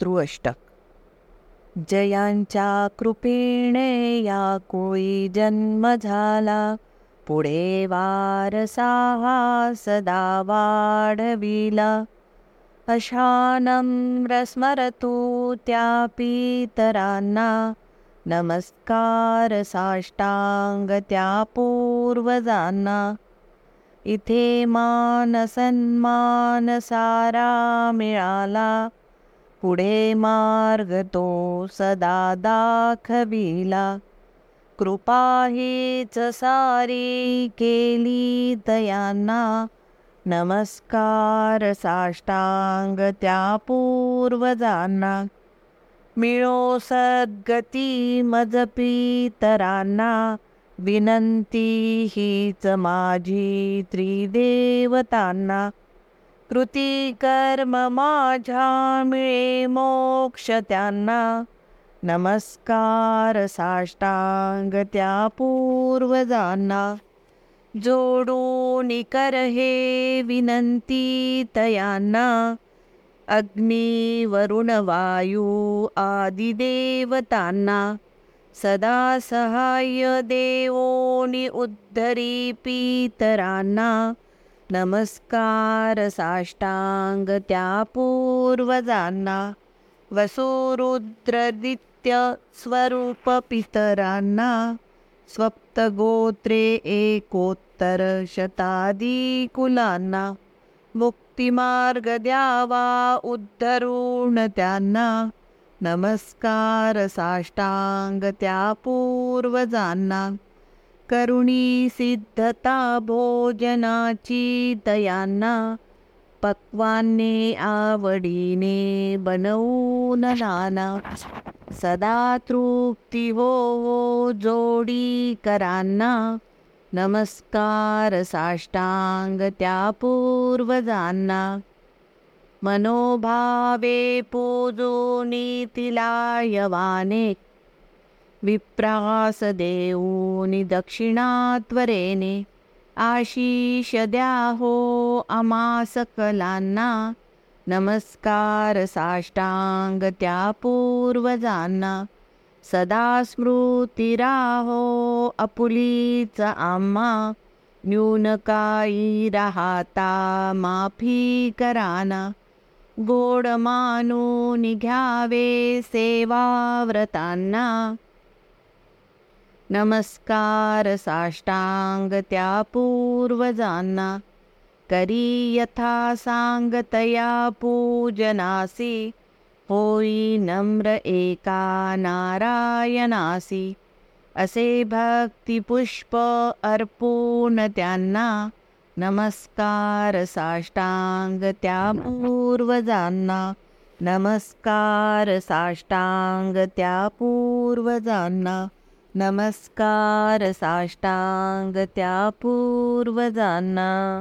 मातृअष्टक जयांच्या कृपेणे या कोळी जन्म झाला. पुढे वारसा हा सदा वाढविला. अशानम्र स्मरतु त्या पितरांना. नमस्कार साष्टांग त्या पूर्वजांना. इथे मान सन्मान सारा मिळाला. पुढे मार्ग तो सदा दाखविला. कृपा हीच सारी केली तयांना नमस्कार साष्टांग त्या पूर्वजांना. मिळो सद्गती मजपीतरांना. विनंती हीच माझी त्रिदेवतांना. कृती कर्म माझ्या मिळे मोक्ष त्यांना. नमस्कार साष्टांग त्या पूर्वजांना. जोडून कर हे विनंती तयांना. अग्नी वरुण वायू आदिदेवतांना सदा सहाय्य देवोनी उद्धरी पितरांना. नमस्कार साष्टाङ्गत्या पूर्वजान्ना वसुरुद्रदित्यस्वरूपपितरान्ना स्वप्तगोत्रे एकोत्तरशतादिकुलान्ना मुक्तिमार्गद्या वा द्यावा नमस्कार साष्टाङ्गत्या पूर्वजान्ना करुणी सिद्धता भोजनाची तयांना पक्वाने आवडीने बनवून नाना. सदा तृप्ती हो हो जोडी करांना. नमस्कार साष्टांग त्या पूर्वजांना मनोभावे पूजोनी तिला यवाने विप्रास देऊनि दक्षिणात्वरेने आशिष द्या हो आमा सकलांना नमस्कार साष्टांग त्या पूर्वजांना सदा स्मृती राहो अपुलीच आम्हा न्यून काही राहता माफी कराना गोड मानून घ्यावे सेवाव्रतांना नमस्कार साष्टांग त्या पूर्वजांना करी यथा सांगतया पूजनासी। होई नम्र एका नारायणासी। असे भक्तिपुष्प अर्पून त्यांना नमस्कार साष्टांग त्या पूर्वजांना नमस्कार साष्टांग त्या पूर्वजांना नमस्कार साष्टांग त्या पूर्वजांना